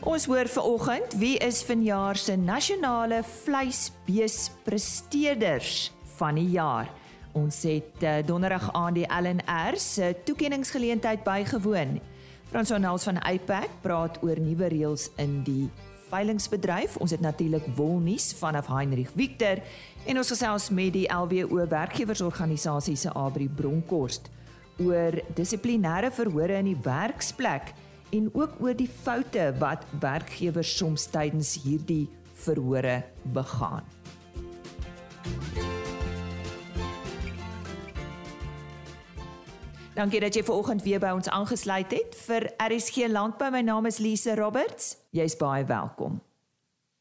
Ons hoor vanoggend wie is vanjaar se nasionale vleisbeespresteerders van die jaar. Ons het uh, donderdag aan die LNR se toekenningsgeleentheid bygewoon. Frans Onels van Apex praat oor nuwe reëls in die veilingsbedryf. Ons het natuurlik wolnuus vanaf Heinrich Victor en ons gesels met die LWO werkgewersorganisasie se Abri Bronkhorst oor dissiplinêre verhore in die werksplek en ook oor die foute wat werkgewers soms tydens hierdie verhore begaan. Dankie dat jy ver oggend weer by ons aangesluit het vir RSG Landbou. My naam is Lise Roberts. Jy's baie welkom.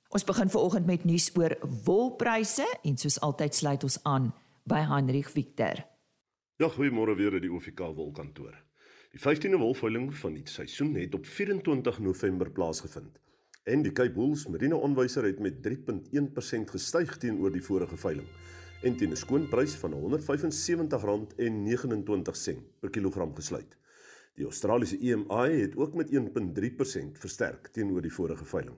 Ons begin ver oggend met nuus oor wolpryse en soos altyd sluit ons aan by Hendrik Victor. Ja, goeiemôre weer uit die OFK wolkantoor. Die 15de wolveiling van die seisoen het op 24 November plaasgevind. En die Cape Bulls Merino onwyser het met 3.1% gestyg teenoor die vorige veiling en teen 'n skoon prys van R175.29 per kilogram gesluit. Die Australiese EMI het ook met 1.3% versterk teenoor die vorige veiling.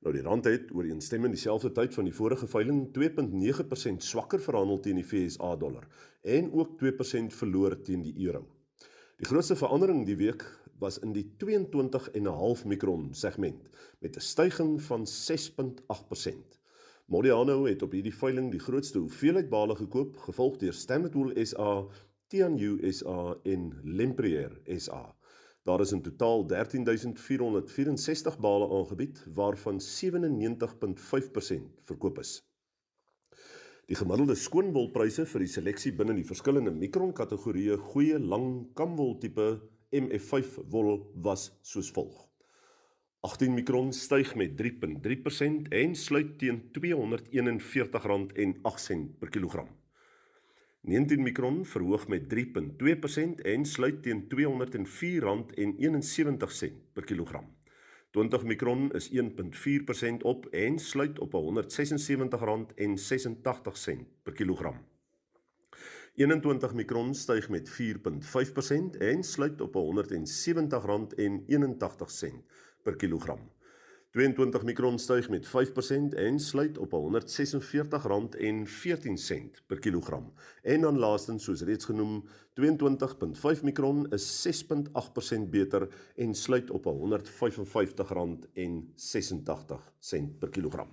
Nou die rand het ooreenstemmend dieselfde tyd van die vorige veiling 2.9% swakker verhandel teen die FSA dollar en ook 2% verloor teen die euro. Die grootste verandering die week was in die 22,5 mikron segment met 'n stygings van 6.8%. Modiano het op hierdie veiling die grootste hoeveelheid bale gekoop, gevolg deur Standard Wool SA, Tianyu SA en Lempriere SA. Daar is in totaal 13464 bale aangebied waarvan 97.5% verkoop is. Die gemiddelde skoonwolpryse vir die seleksie binne die verskillende mikron kategorieë goeie lang kamwol tipe MF5 wol was soos volg. 18 mikron styg met 3.3% en sluit teen R241.08 per kilogram. 19 mikron verhoog met 3.2% en sluit teen R204.71 per kilogram. 20 mikron is 1.4% op en sluit op R176.86 per kilogram. 21 mikron styg met 4.5% en sluit op R170.81 per kilogram. 22 mikron styg met 5% en sluit op R146.14 per kilogram. En dan laastens soos reeds genoem, 22.5 mikron is 6.8% beter en sluit op R155.86 per kilogram.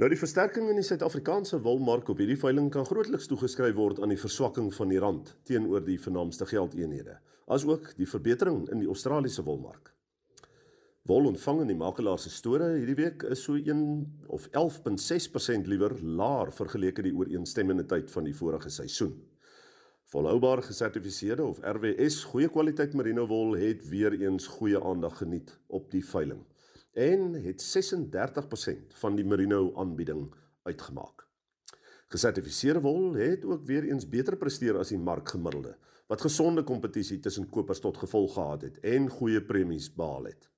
Nou die versterking in die Suid-Afrikaanse wolmark op hierdie veiling kan grootliks toegeskryf word aan die verswakking van die rand teenoor die vernaamste geldeenhede, asook die verbetering in die Australiese wolmark. Wol ontvang in die makelaar se store hierdie week is so 1 of 11.6% liewer laer vergeleke die ooreenstemmende tyd van die vorige seisoen. Volhoubaar gesertifiseerde of RWS goeie kwaliteit merino wol het weer eens goeie aandag geniet op die veiling en het 36% van die merino aanbieding uitgemaak. Gesertifiseerde wol het ook weer eens beter presteer as die markgemiddelde wat gesonde kompetisie tussen kopers tot gevolg gehad het en goeie premies behaal het.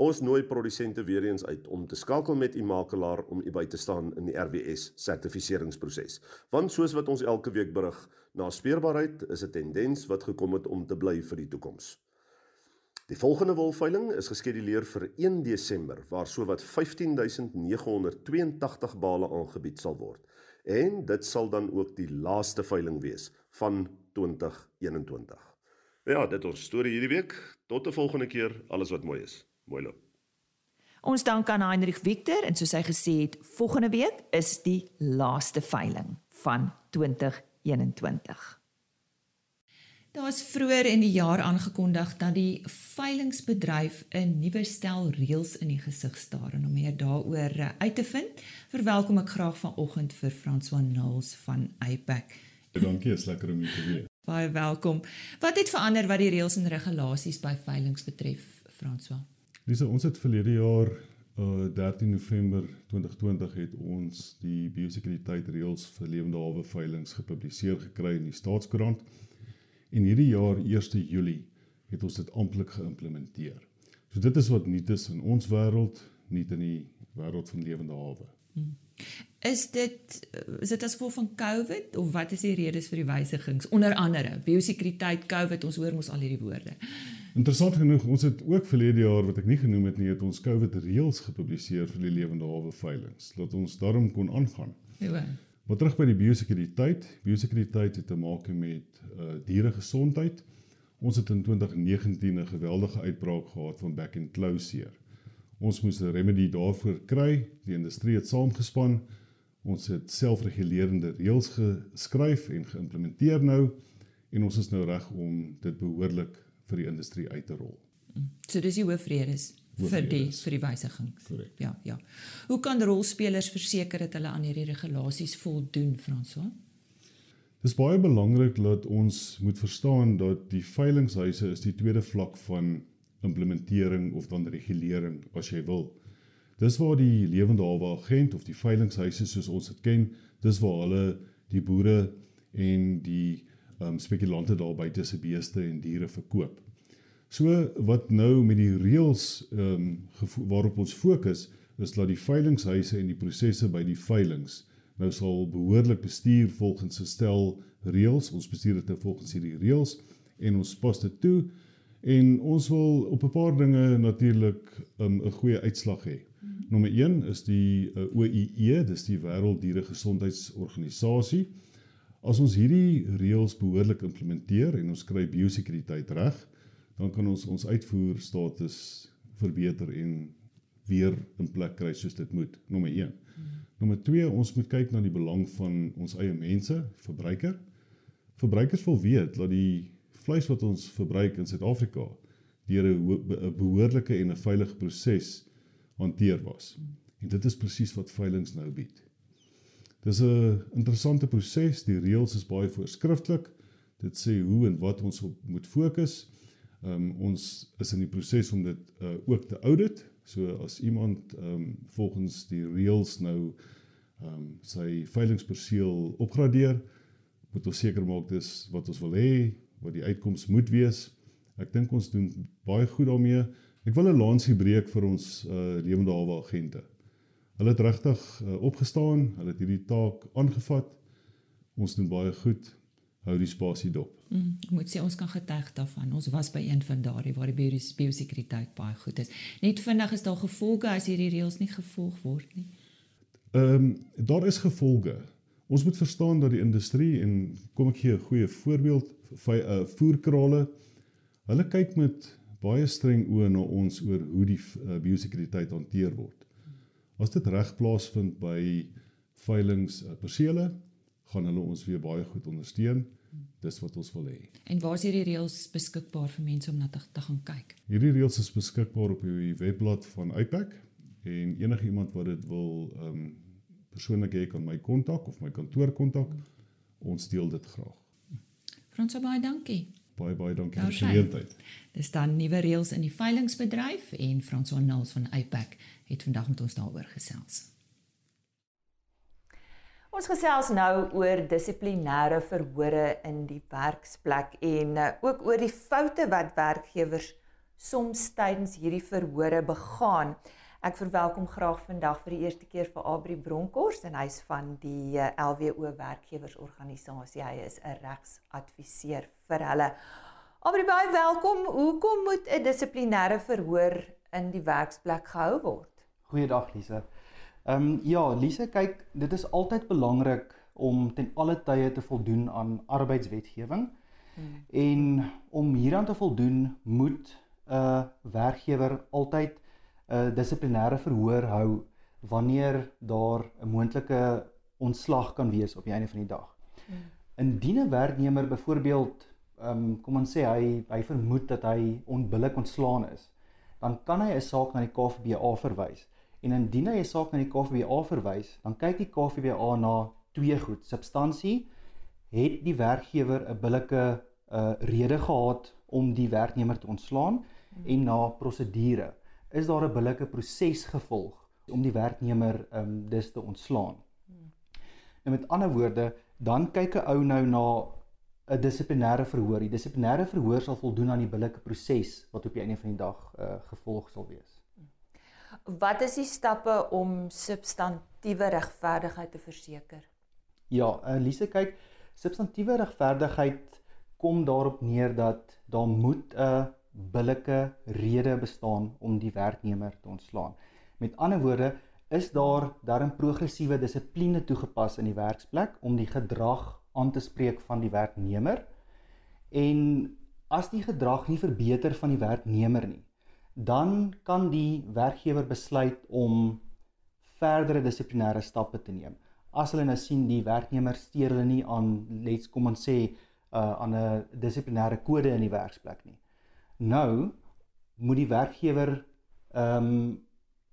Ons nooi produsente weer eens uit om te skakel met u makelaar om u by te staan in die RWS sertifiseringsproses. Want soos wat ons elke week berig, na speurbaarheid is 'n tendens wat gekom het om te bly vir die toekoms. Die volgende wolveiling is geskeduleer vir 1 Desember waar sowat 15982 bale aangebied sal word. En dit sal dan ook die laaste veiling wees van 2021. Ja, dit ons storie hierdie week. Tot 'n volgende keer, alles wat mooi is. Mooi loop. Ons dank aan Heinrich Victor en soos hy gesê het, volgende week is die laaste veiling van 2021. Daar is vroeër in die jaar aangekondig dat die veilingsbedryf 'n nuwe stel reëls in die gesig staar en om meer daaroor uit te vind, verwelkom ek graag vanoggend vir François Nulls van Apex. Dankie, is lekker om u te weer. Baie welkom. Wat het verander wat die reëls en regulasies by veilings betref, François? Dis ons het verlede jaar uh 13 November 2020 het ons die biosekuriteit reëls vir lewende hawe veilinge gepubliseer gekry in die staatskoerant. En hierdie jaar 1 Julie het ons dit amptelik geïmplementeer. So dit is wat nuut is in ons wêreld, nie in die wêreld van lewende hawe. Hmm. Is dit is dit as gevolg van COVID of wat is die redes vir die wysigings onder andere biosekuriteit COVID ons hoor mos al hierdie woorde. Interessant genoeg, ons het ook verlede jaar wat ek nie genoem het nie, het ons COVID reëls gepubliseer vir die lewende hawe veilinge, laat ons daarom kon aangaan. Ja. Maar terug by die biosekuriteit. Biosekuriteit het te maak met uh dieregesondheid. Ons het in 2019 'n geweldige uitbraak gehad van back and seer. Ons moes 'n remedy daarvoor kry. Die industrie het saamgespan. Ons het selfregulerende reëls geskryf en geïmplementeer nou en ons is nou reg om dit behoorlik vir die industrie uit te rol. So dis die hoofredes vir die vir die wysigings. Korrek. Ja, ja. Hoe kan rolspelers verseker dat hulle aan hierdie regulasies voldoen, François? Dis baie belangrik dat ons moet verstaan dat die veilinghuise is die tweede vlak van implementering of dan regulering as jy wil. Dis waar die lewende hawe agent of die veilinghuise soos ons dit ken, dis waar hulle die boere en die um, spekulante daar buite se beeste en diere verkoop. So wat nou met die reëls ehm um, waarop ons fokus is dat die veilinghuise en die prosesse by die veilings nou sal behoorlik bestuur volgens 'n stel reëls. Ons bestuur dit nou volgens hierdie reëls en ons pas dit toe en ons wil op 'n paar dinge natuurlik um, 'n um, goeie uitslag hê. Nommer 1 is die uh, OIE, dis die Wêrelddieregesondheidsorganisasie. As ons hierdie reëls behoorlik implementeer en ons kry biosekuriteit reg, dan kan ons ons uitvoer status verbeter en weer in plek kry soos dit moet. Nommer 1. Hmm. Nommer 2, ons moet kyk na die belang van ons eie mense, verbruiker. Verbruikers wil weet dat die vleis wat ons verbruik in Suid-Afrika deur 'n behoorlike en 'n veilige proses hanteer was. En dit is presies wat veilinge nou bied. Dis 'n interessante proses. Die reëls is baie voorskrifklik. Dit sê hoe en wat ons op moet fokus. Ehm um, ons is in die proses om dit uh, ook te audit. So as iemand ehm um, volgens die reëls nou ehm um, sy veilingsperseel opgradeer, moet ons seker maak dis wat ons wil hê, wat die uitkoms moet wees. Ek dink ons doen baie goed daarmee. Ek wil 'n lansie breek vir ons uh, lewende hawe agente. Hulle het regtig uh, opgestaan, hulle het hierdie taak aangevat. Ons doen baie goed. Hou die spasie dop. Mm, ek moet sê ons kan getuig daarvan. Ons was by een van daardie waar die biosekuriteit baie goed is. Net vinnig is daar gevolge as hierdie reëls nie gevolg word nie. Ehm um, daar is gevolge. Ons moet verstaan dat die industrie en kom ek gee 'n goeie voorbeeld vir uh, voerkrale. Hulle kyk met baie streng oë na ons oor hoe die uh, biosekuriteit hanteer word. As dit reg plaasvind by veilings uh, persele, gaan hulle ons weer baie goed ondersteun dis wat ons wil hê. En waar is hierdie reëls beskikbaar vir mense om na te, te gaan kyk? Hierdie reëls is beskikbaar op die webblad van iPack en enige iemand wat dit wil ehm um, persoonlik hê kan my kontak of my kantoor kontak. Ons deel dit graag. Frans baie dankie. Baie baie dankie vir die geleentheid. Dis dan nuwe reëls in die veilingsbedryf en Frans van Nulls van iPack het vandag met ons daaroor gesels. Ons gesels nou oor dissiplinêre verhore in die werksplek en uh, ook oor die foute wat werkgewers soms tydens hierdie verhore begaan. Ek verwelkom graag vandag vir die eerste keer vir Abri Bronkhorst en hy's van die eh, LWO werkgewersorganisasie. Hy is 'n regsadviseur vir hulle. Abri baie welkom. Hoekom moet 'n dissiplinêre verhoor in die werksplek gehou word? Goeiedag Lise. Ehm um, ja, Lise, kyk, dit is altyd belangrik om ten alle tye te voldoen aan arbeidswetgewing. Hmm. En om hieraan te voldoen, moet 'n uh, werkgewer altyd 'n uh, dissiplinêre verhoor hou wanneer daar 'n moontlike ontslag kan wees op die einde van die dag. Hmm. Indien 'n werknemer byvoorbeeld ehm um, kom ons sê hy hy vermoed dat hy onbillik ontslaan is, dan kan hy 'n saak na die KVBA verwys. En indien hy 'n saak na die KVBA verwys, dan kyk die KVBA na twee goed: substansie, het die werkgewer 'n billike uh rede gehad om die werknemer te ontslaan en na prosedure. Is daar 'n billike proses gevolg om die werknemer um dus te ontslaan? En met ander woorde, dan kyk 'n ou nou na 'n dissiplinêre verhoor. Die dissiplinêre verhoor sal voldoen aan die billike proses wat op die einde van die dag uh gevolg sal wees. Wat is die stappe om substantiewe regverdigheid te verseker? Ja, Elise uh, kyk, substantiewe regverdigheid kom daarop neer dat daar moet 'n billike rede bestaan om die werknemer te ontslaan. Met ander woorde, is daar daarin progressiewe dissipline toegepas in die werksplek om die gedrag aan te spreek van die werknemer. En as die gedrag nie verbeter van die werknemer nie, dan kan die werkgewer besluit om verdere dissiplinêre stappe te neem. As hulle nou sien die werknemer steur hulle nie aan let's kom ons sê uh, aan 'n dissiplinêre kode in die werksplek nie. Nou moet die werkgewer ehm,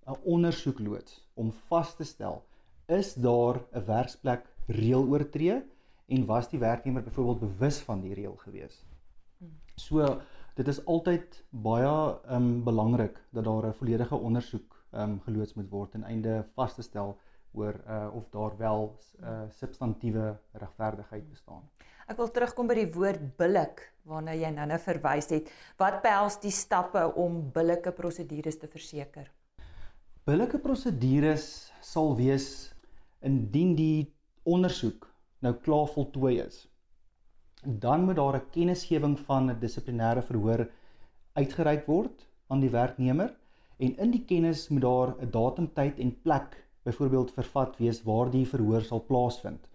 'n um, ondersoek loods om vas te stel is daar 'n werksplek reël oortree en was die werknemer byvoorbeeld bewus van die reël gewees. So dit is altyd baie ehm um, belangrik dat daar 'n volledige ondersoek ehm um, geloods moet word ten einde vas te stel oor uh of daar wel uh substantiëre regverdigheid bestaan. Ek wil terugkom by die woord billik waarna jy nou-nou verwys het. Wat behels die stappe om billike prosedures te verseker? Billike prosedures sal wees indien die ondersoek nou klaar voltooi is. Dan moet daar 'n kennisgewing van 'n dissiplinêre verhoor uitgereik word aan die werknemer en in die kennis moet daar 'n datum, tyd en plek byvoorbeeld vervat wees waar die verhoor sal plaasvind.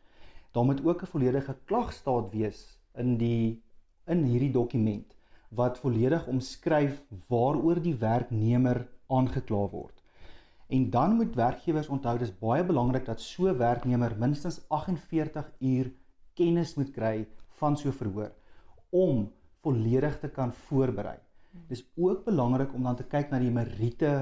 Daar moet ook 'n volledige klagstaat wees in die in hierdie dokument wat volledig omskryf waaroor die werknemer aangekla word. En dan moet werkgewers onthou dis baie belangrik dat so werknemer minstens 48 uur kennis moet kry van so verhoor om volledig te kan voorberei. Dis ook belangrik om dan te kyk na die meriete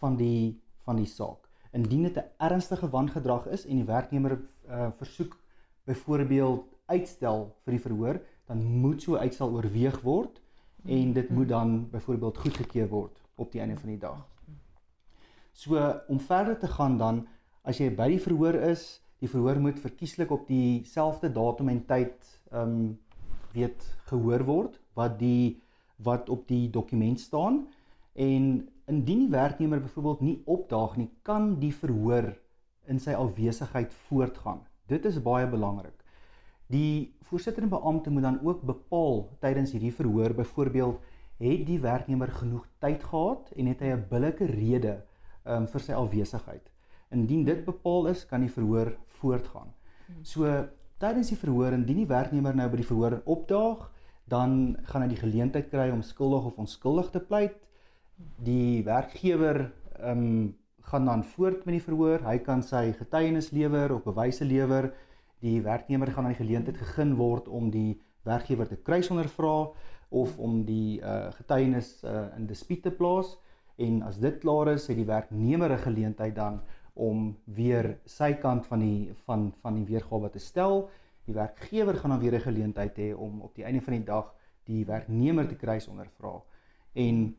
van die van die saak indien dit 'n ernstige wangedrag is en die werknemer uh, versoek byvoorbeeld uitstel vir die verhoor, dan moet so uitstel oorweeg word en dit moet dan byvoorbeeld goedgekeur word op die einde van die dag. So om verder te gaan dan as jy by die verhoor is, die verhoor moet verkieslik op dieselfde datum en tyd ehm um, weet gehoor word wat die wat op die dokument staan en Indien die werknemer byvoorbeeld nie opdaag nie, kan die verhoor in sy afwesigheid voortgaan. Dit is baie belangrik. Die voorsitterende beampte moet dan ook bepaal tydens hierdie verhoor byvoorbeeld het die werknemer genoeg tyd gehad en het hy 'n billike rede um, vir sy afwesigheid. Indien dit bepaal is, kan die verhoor voortgaan. So tydens die verhoor indien die werknemer nou by die verhoor opdaag, dan gaan hy die geleentheid kry om skuldig of onskuldig te pleit die werkgewer ehm um, gaan dan voort met die verhoor. Hy kan sy getuienis lewer of bewyse lewer. Die werknemer gaan aan die geleentheid gegeen word om die werkgewer te kruisondervra of om die uh, getuienis uh, in dispuut te plaas en as dit klaar is, het die werknemer 'n geleentheid dan om weer sy kant van die van van die weergawe te stel. Die werkgewer gaan dan weer 'n geleentheid hê om op die einde van die dag die werknemer te kruisondervra. En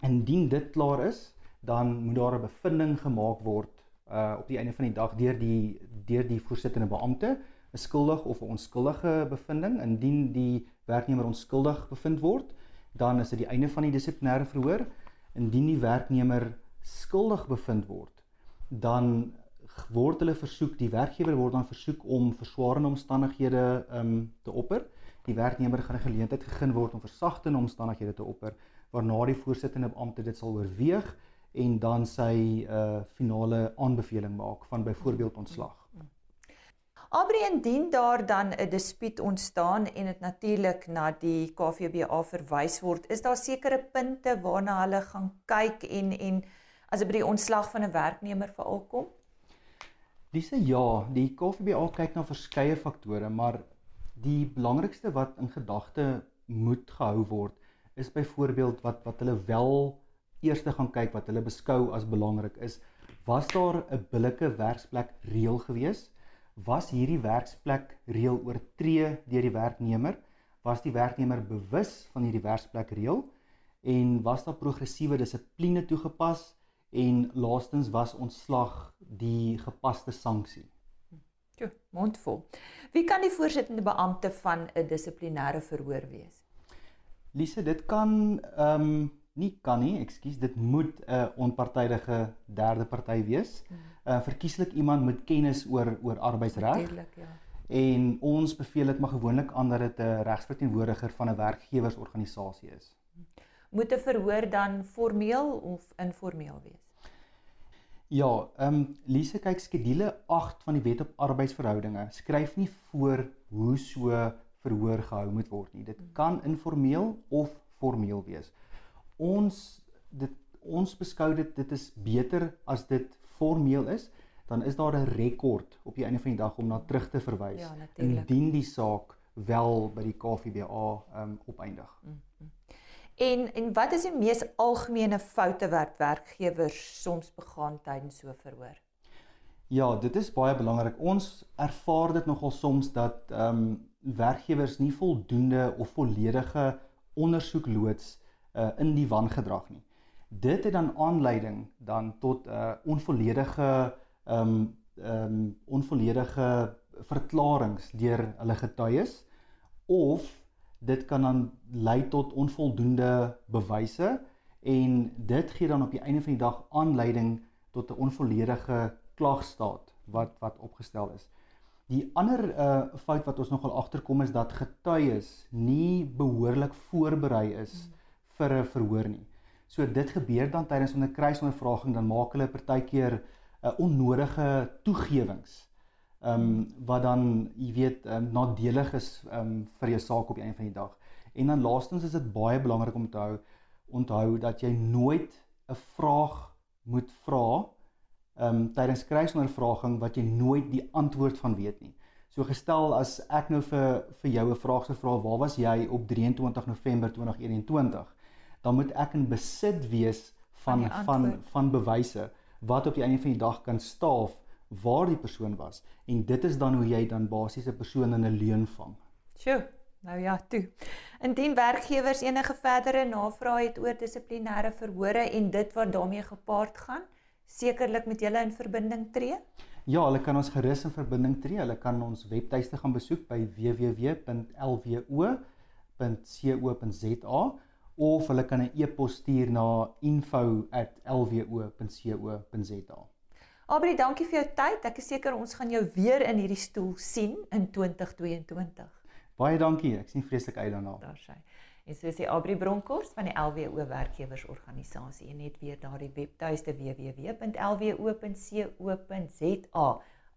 Indien dit klaar is, dan moet daar 'n bevinding gemaak word uh op die einde van die dag deur die deur die voorsittende beampte, 'n skuldig of 'n onskuldige bevinding. Indien die werknemer onskuldig bevind word, dan is dit die einde van die dissiplinêre verhoor. Indien die werknemer skuldig bevind word, dan word hulle versoek, die werkgewer word dan versoek om verswaarende omstandighede um te opper. Die werknemer gaan 'n geleentheid gegee word om versagtende omstandighede te opper waarna die voorsittende beampte dit sal oorweeg en dan sy uh finale aanbeveling maak van byvoorbeeld ontslag. Abri indien daar dan 'n dispuut ontstaan en dit natuurlik na die KVBA verwys word, is daar sekere punte waarna hulle gaan kyk en en as dit by die ontslag van 'n werknemer veral kom? Dis ja, die KVBA kyk na verskeie faktore, maar die belangrikste wat in gedagte moet gehou word is byvoorbeeld wat wat hulle wel eers gaan kyk wat hulle beskou as belangrik is. Was daar 'n billike werksplek reël gewees? Was hierdie werksplek reël oortree deur die werknemer? Was die werknemer bewus van hierdie werksplek reël? En was daar progressiewe dissipline toegepas en laastens was ontslag die gepaste sanksie Jo, mondvol. Wie kan die voorsittende beampte van 'n dissiplinêre verhoor wees? Lise, dit kan ehm um, nie kan nie, ekskuus, dit moet 'n uh, onpartydige derde party wees. Uh verkieslik iemand met kennis oor oor arbeidsreg. Natuurlik, ja. En ons beveel dit maar gewoonlik aan dat dit 'n regsverteenwoordiger van 'n werkgewersorganisasie is. Moet 'n verhoor dan formeel of informeel wees? Ja, ehm um, Lise kyk skedule 8 van die Wet op Arbeidsverhoudinge skryf nie voor hoe so verhoor gehou moet word nie. Dit kan informeel of formeel wees. Ons dit ons beskou dit dit is beter as dit formeel is, dan is daar 'n rekord op die einde van die dag om na terug te verwys Ja, natuurlik. indien die saak wel by die KVBA ehm um, opeindig. Mm. En en wat is die mees algemene foute wat werkgewers soms begaan tydens so verhoor? Ja, dit is baie belangrik. Ons ervaar dit nogal soms dat ehm um, werkgewers nie voldoende of volledige ondersoek loods uh, in die wangedrag nie. Dit het dan aanleiding dan tot 'n uh, onvolledige ehm um, ehm um, onvolledige verklaringe deur hulle getuies of dit kan dan lei tot onvoldoende bewyse en dit gee dan op die einde van die dag aanleiding tot 'n onvolledige klagstaat wat wat opgestel is. Die ander uh fout wat ons nogal agterkom is dat getuies nie behoorlik voorberei is hmm. vir 'n verhoor nie. So dit gebeur dan tydens 'n kruisondervraging dan maak hulle partykeer 'n uh, onnodige toegewings ehm um, wat dan jy weet um, nadelig is ehm um, vir jou saak op die einde van die dag. En dan laastens is dit baie belangrik om te hou onthou dat jy nooit 'n vraag moet vra ehm um, tydens kruisondervraging wat jy nooit die antwoord van weet nie. So gestel as ek nou vir vir jou 'n vraag sou vra, waar was jy op 23 November 2021? Dan moet ek in besit wees van van van, van bewyse wat op die einde van die dag kan staaf waar die persoon was en dit is dan hoe jy dan basies 'n persoon in 'n leuen vang. Sjoe, nou ja, toe. Indien werkgewers enige verdere navrae het oor dissiplinêre verhore en dit wat daarmee gepaard gaan, sekerlik met julle in verbinding tree? Ja, hulle kan ons gerus in verbinding tree. Hulle kan ons webtuiste gaan besoek by www.lwo.co.za of hulle kan 'n e-pos stuur na info@lwo.co.za. Abri, dankie vir jou tyd. Ek is seker ons gaan jou weer in hierdie stoel sien in 2022. Baie dankie. Ek sien vreeslik uit daarna. Daar sy. En so sê Abri Bronkhorst van die LWO werkgewersorganisasie en net weer daardie webtuiste www.lwo.co.za.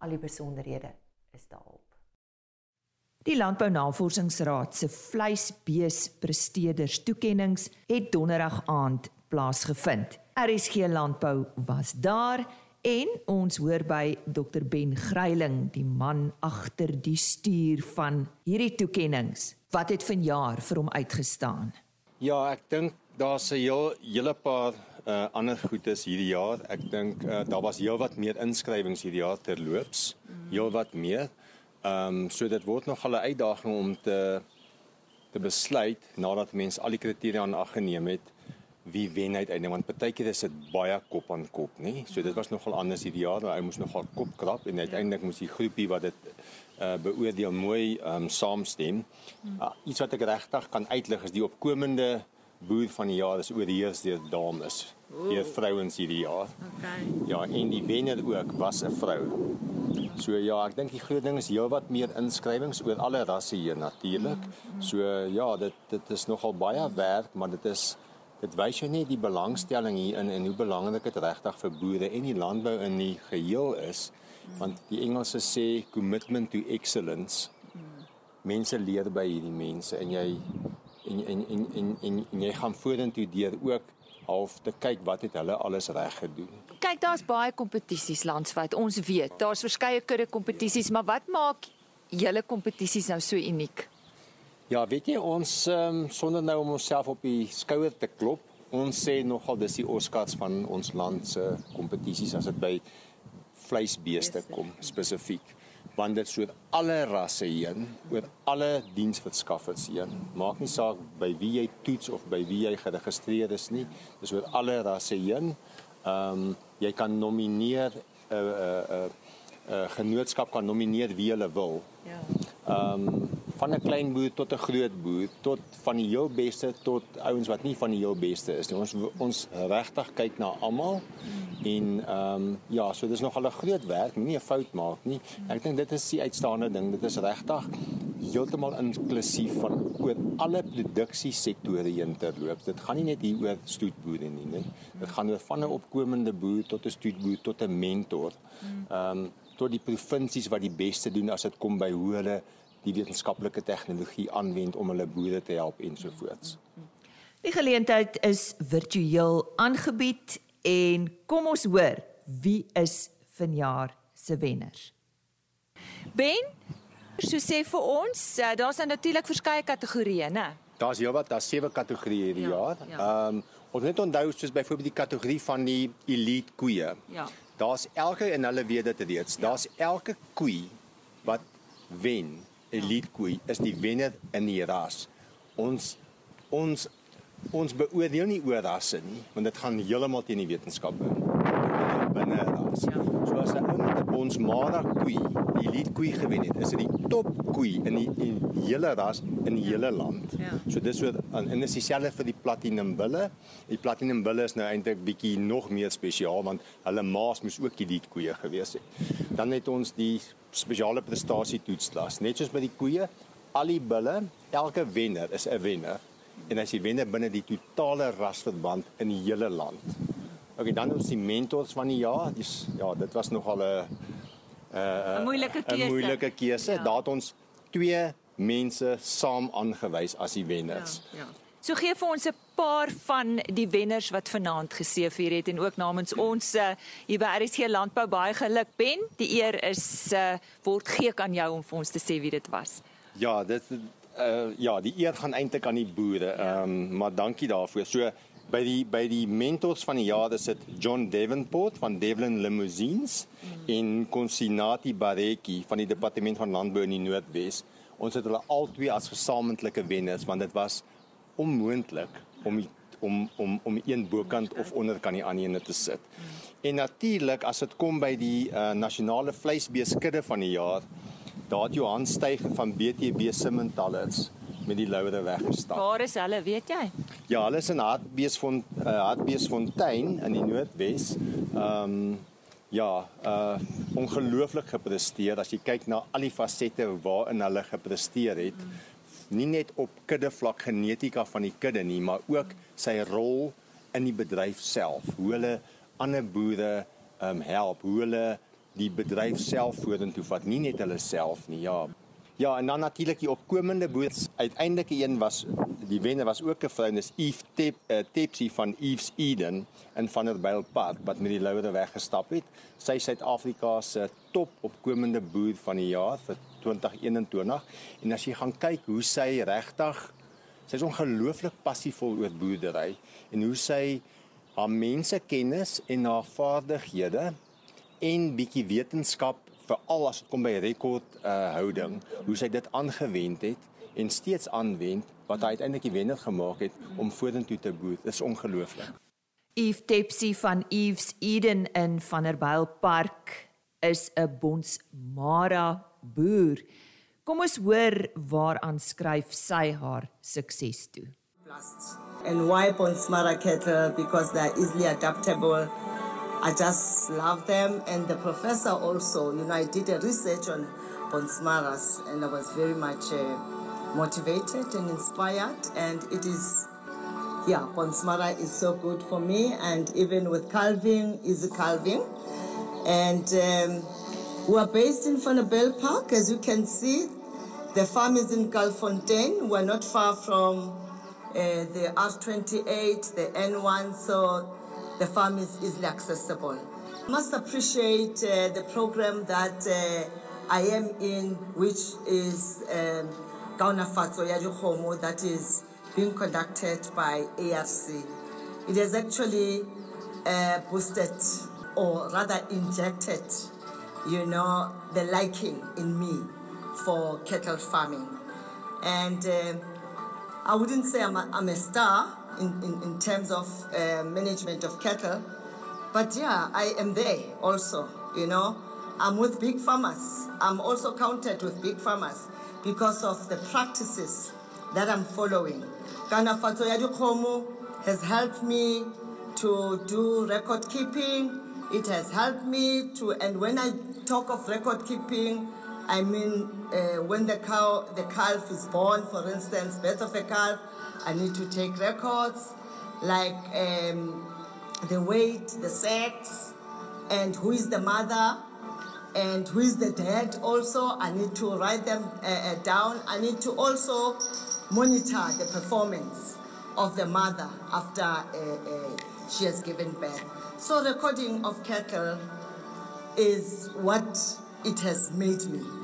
Al die besonderhede is daarop. Die Landbou Navorsingsraad se vleisbeespresteerders toekenninge het donderdag aand plaasgevind. RSG Landbou was daar En ons hoor by Dr Ben Gryiling, die man agter die stuur van hierdie toekenninge. Wat het vanjaar vir hom uitgestaan? Ja, ek dink daar's 'n heel hele paar uh ander goedes hierdie jaar. Ek dink uh, daar was heelwat meer inskrywings hierdie jaar terloops. Heelwat meer. Ehm um, so dit word nog 'n uitdaging om te te besluit nadat mense al die kriteria aan ag geneem het wie wen uiteindelik want partykeer is dit baie kop aan kop nê so dit was nogal anders hierdie jaar hy moes nogal kop krap en uiteindelik moes die groepie wat dit uh, beoordeel mooi um, saamstem. Uh, iets wat ek regtig kan uitlig is die opkomende boer van die jaar is oorheers deur dames deur vrouens hierdie jaar. Okay. ja en die wenner ook was 'n vrou. So ja, ek dink die groot ding is heelwat meer inskrywings oor alle rasse hier natuurlik. So ja, dit dit is nogal baie werk, maar dit is dit wys jou net die belangstelling hierin en hoe belangrik dit regtig vir boere en die landbou in die geheel is want die Engelse sê commitment to excellence mense leer by hierdie mense en jy en en en en, en, en jy gaan vorentoe deur ook half te kyk wat het hulle alles reg gedoen. Kyk, daar's baie kompetisies landwyd. Ons weet, daar's verskeie kudde kompetisies, maar wat maak julle kompetisies nou so uniek? Ja, weet jy ons um, sonder nou om onsself op die skouer te klop, ons sê nogal dis die Oscars van ons land se kompetisies as dit by vleisbeeste kom spesifiek. Want dit soort alle rasse heen oor alle diensverskaffers heen. Maak nie saak by wie jy toets of by wie jy geregistreer is nie dis oor alle rasse heen. Ehm um, jy kan nomineer 'n uh, 'n uh, 'n uh, uh, genootskap kan nomineer wie hulle wil. Ja. Ehm um, van 'n klein boer tot 'n groot boer tot van die heel beste tot ouens wat nie van die heel beste is nie. Ons ons regtig kyk na almal en ehm um, ja, so dis nog al 'n groot werk, nie 'n fout maak nie. Ek dink dit is die uitstaande ding. Dit is regtig heeltemal inklusief van oor alle produksiesektore heen terloops. Dit gaan nie net hier oor stoetboere nie, nee. Dit gaan oor van 'n opkomende boer tot 'n stoetboer tot 'n mentor. Ehm um, tot die provinsies wat die beste doen as dit kom by hoe hulle die wetenskaplike tegnologie aanwend om hulle boere te help ensovoorts. Die geleentheid is virtueel aangebied en kom ons hoor wie is vanjaar se wenners. Ben, so sê vir ons, uh, daar's natuurlik verskeie kategorieë, né? Daar's heelwat, daar's sewe kategorieë hierdie ja, jaar. Ehm ja. um, ons net onthou soos byvoorbeeld die kategorie van die elite koeie. Ja. Daar's elke en hulle weet dit reeds. Ja. Daar's elke koe wat wen. Elite koe is die wenner in die ras. Ons ons ons beoordeel nie oor rasse nie, want dit gaan heeltemal teen die wetenskap in. Binne ras. Ja. So as 'n ou met 'n Bonsmara koe, die elite koe gewen het, is dit die top koe in die, in hele ras in die ja. hele land. Ja. So dis so en is dieselfde vir die platinum bulle. Die platinum bulle is nou eintlik bietjie nog meer spesiaal want hulle maas moes ook die elite koe gewees het. Dan het ons die spesiale prestasie toetsklas. Net soos by die koeie, al die bulle, elke wenner is 'n wenner en as jy wenner binne die totale rasverband in die hele land. OK, dan ons die mentors van die jaar. Dis ja, dit was nogal 'n 'n moeilike keuse. 'n moeilike keuse. Ja. Daar het ons twee mense saam aangewys as die wenners. Ja, ja. So gee vir ons 'n paar van die wenners wat vanaand geseëvier het en ook namens ons uh, hier by RSG Landbou baie geluk Ben. Die eer is uh, word gee aan jou om vir ons te sê wie dit was. Ja, dit uh ja, die eer gaan eintlik aan die boere. Ja. Ehm ja. um, maar dankie daarvoor. So by die by die mentors van die jaar is dit John Davenport van Devlin Limousines mm. en Consinati Bareki van die departement van landbou in die Noordwes. Ons het hulle albei as gesamentlike wenners want dit was onmoontlik om om om om een bokant of onderkant die ander ene te sit. En natuurlik as dit kom by die uh, nasionale vleisbeeskudde van die jaar daar het Johan Stuygen van BTB Simmentallers met die louere weggestap. Waar is hulle, weet jy? Ja, hulle is in Hartbeesfont uh, Hartbeesfontein in die Noordwes. Ehm um, ja, uh ongelooflik gepresteer as jy kyk na al die fasette waarin hulle gepresteer het. Hmm. Nie net op kudde vlak genetika van die kudde nie, maar ook sy rol in die bedryf self. Hoe hulle ander boere ehm um, help, hoe hulle die bedryf self vorentoe vat, nie net hulle self nie. Ja. Ja, en dan natuurlik die opkomende boers. Uiteindelik een was die wenner was ook 'n vrou, dis Eve Tep, uh, Tepsi van Eve's Eden in Vanderbijl Park wat met die louere weggestap het. Sy is Suid-Afrika se top opkomende boer van die jaar vir 2021. En as jy gaan kyk hoe sy regtig sy is ongelooflik passievol oor boerdery en hoe sy haar mense kennis en haar vaardighede en bietjie wetenskap veral as dit kom by rekord uh, houding hoe sy dit aangewend het en steeds aanwend wat hy uiteindelik die wenner gemaak het om vorentoe te boer. Dit is ongelooflik. Eve Tepsi van Eve's Eden in Vanderbijl Park is 'n Bonsmara boer. Kom ons hoor waaraan skryf sy haar sukses toe. And why Bonsmara cattle because they are easily adaptable I just love them. And the professor also, you know, I did a research on Bonsmaras and I was very much uh, motivated and inspired. And it is, yeah, Bonsmara is so good for me. And even with calving, easy calving. And um, we are based in Funnabell Park, as you can see. The farm is in Galfontaine. We're not far from uh, the R28, the N1. So the farm is easily accessible. I must appreciate uh, the program that uh, I am in, which is um, Gauna Fatso Yajuhomo, that is being conducted by ARC. It has actually uh, boosted or rather injected, you know, the liking in me for cattle farming. And uh, I wouldn't say I'm a, I'm a star, in, in, in terms of uh, management of cattle. But yeah, I am there also, you know. I'm with big farmers. I'm also counted with big farmers because of the practices that I'm following. Fatoyadu Komu has helped me to do record keeping. It has helped me to, and when I talk of record keeping, I mean, uh, when the cow, the calf is born, for instance, birth of a calf, I need to take records like um, the weight, the sex, and who is the mother, and who is the dad. Also, I need to write them uh, uh down. I need to also monitor the performance of the mother after uh, uh, she has given birth. So, recording of cattle is what it has made me.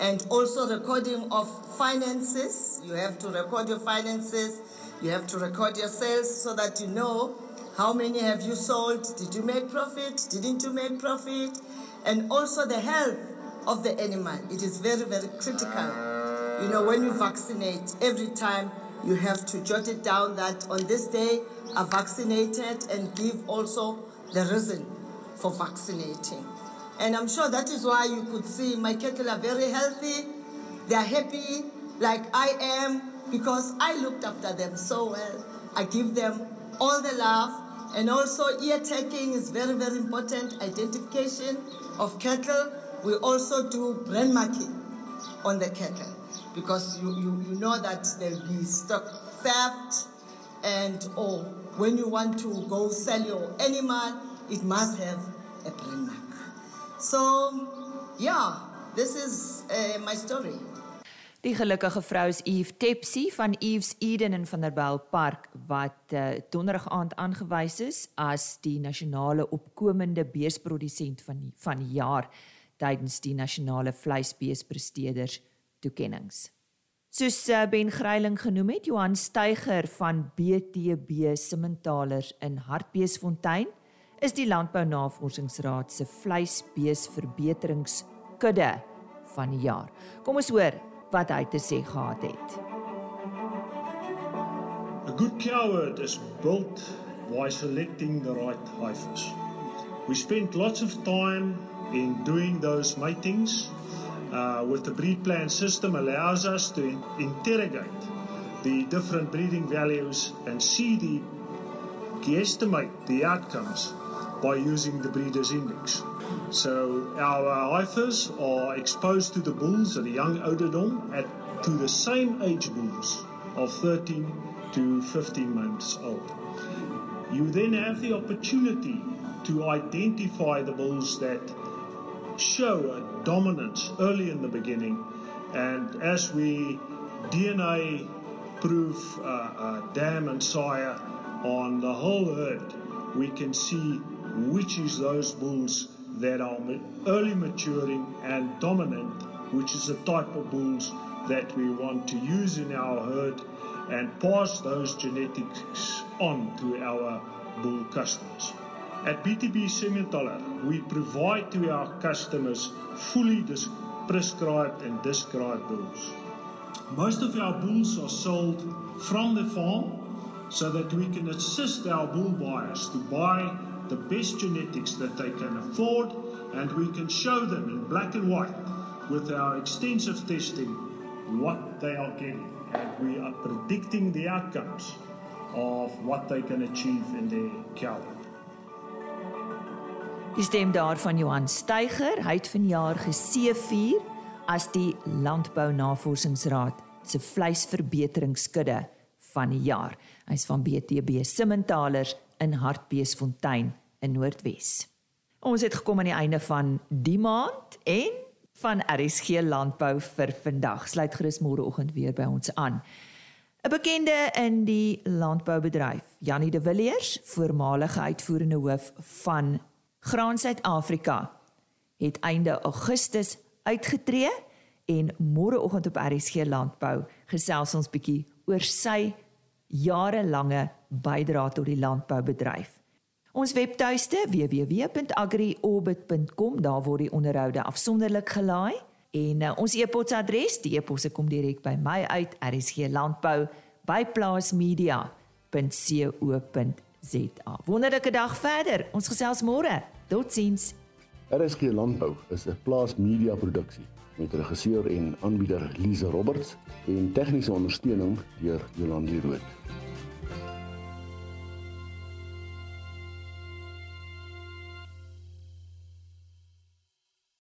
And also recording of finances. You have to record your finances. You have to record your sales so that you know how many have you sold. Did you make profit? Didn't you make profit? And also the health of the animal. It is very, very critical. You know, when you vaccinate, every time you have to jot it down that on this day are vaccinated and give also the reason for vaccinating. And I'm sure that is why you could see my cattle are very healthy. They are happy like I am because I looked after them so well. I give them all the love. And also ear tagging is very, very important. Identification of cattle. We also do brand marking on the cattle because you, you, you know that there'll be stock theft and or when you want to go sell your animal, it must have a brand mark. So, yeah, this is uh, my story. Die gelukkige vrou is Eve Tepsi van Eve's Eden in Vanderbijl Park wat uh, donderdag aand aangewys is as die nasionale opkomende beesprodusent van die, van die jaar tydens die nasionale vleisbeespresteerders toekenninge. Soos uh, Ben Greiling genoem het, Johan Steiger van BTB Simmentalers in Hartbeesfontein is die Landbou Navorsingsraad se vleisbeesverbeteringskudde van die jaar. Kom ons hoor wat hy te sê gehad het. A good cowherd is built by selecting the right heifers. We spent lots of time in doing those matings uh, with the breed plan system allows us to in interrogate the different breeding values and see the guesstimate the outcomes by using the breeder's index. So our heifers are exposed to the bulls at a young ouderdom at to the same age bulls of 13 to 15 months old. You then have the opportunity to identify the bulls that show a dominance early in the beginning and as we DNA proof uh, uh, dam and sire on the whole herd we can see which is those bulls that are early maturing and dominant, which is the type of bulls that we want to use in our herd and pass those genetics on to our bull customers. At BTB Simmentaler, we provide to our customers fully prescribed and described bulls. Most of our bulls are sold from the farm so that we can assist our bull buyers to buy the best genetics that they can afford, and we can show them in black and white with our extensive testing what they are getting. And we are predicting the outcomes of what they can achieve in their cow. Die stem daar van Johan Steiger, hy het vanjaar geseëvier as die Landbou Navorsingsraad se vleisverbeteringskudde van die jaar. Hy's van BTB Simmentalers in Hartbeesfontein in Noordwes. Ons het gekom aan die einde van die maand en van RSG Landbou vir vandag. Sluit gerus môreoggend weer by ons aan. 'n Bekende in die landboubedryf, Janie de Villiers, voormalige uitvoerende hoof van Graan Suid-Afrika, het einde Augustus uitgetree en môreoggend op RSG Landbou gesels ons bietjie oor sy jarelange bydrae tot die landboubedryf. Ons webtuiste www.agriorbit.com daar word die onderhoude afsonderlik gelaai en uh, ons e-posadres, die e-posse kom direk by my uit rsglandbou@plaasmedia.co.za. Wonderlike dag verder. Ons gesels môre. Totsiens. RSG Landbou is 'n plaasmedia produksie met regisseur en aanbieder Lize Roberts en tegniese ondersteuning deur Jolande Rooi.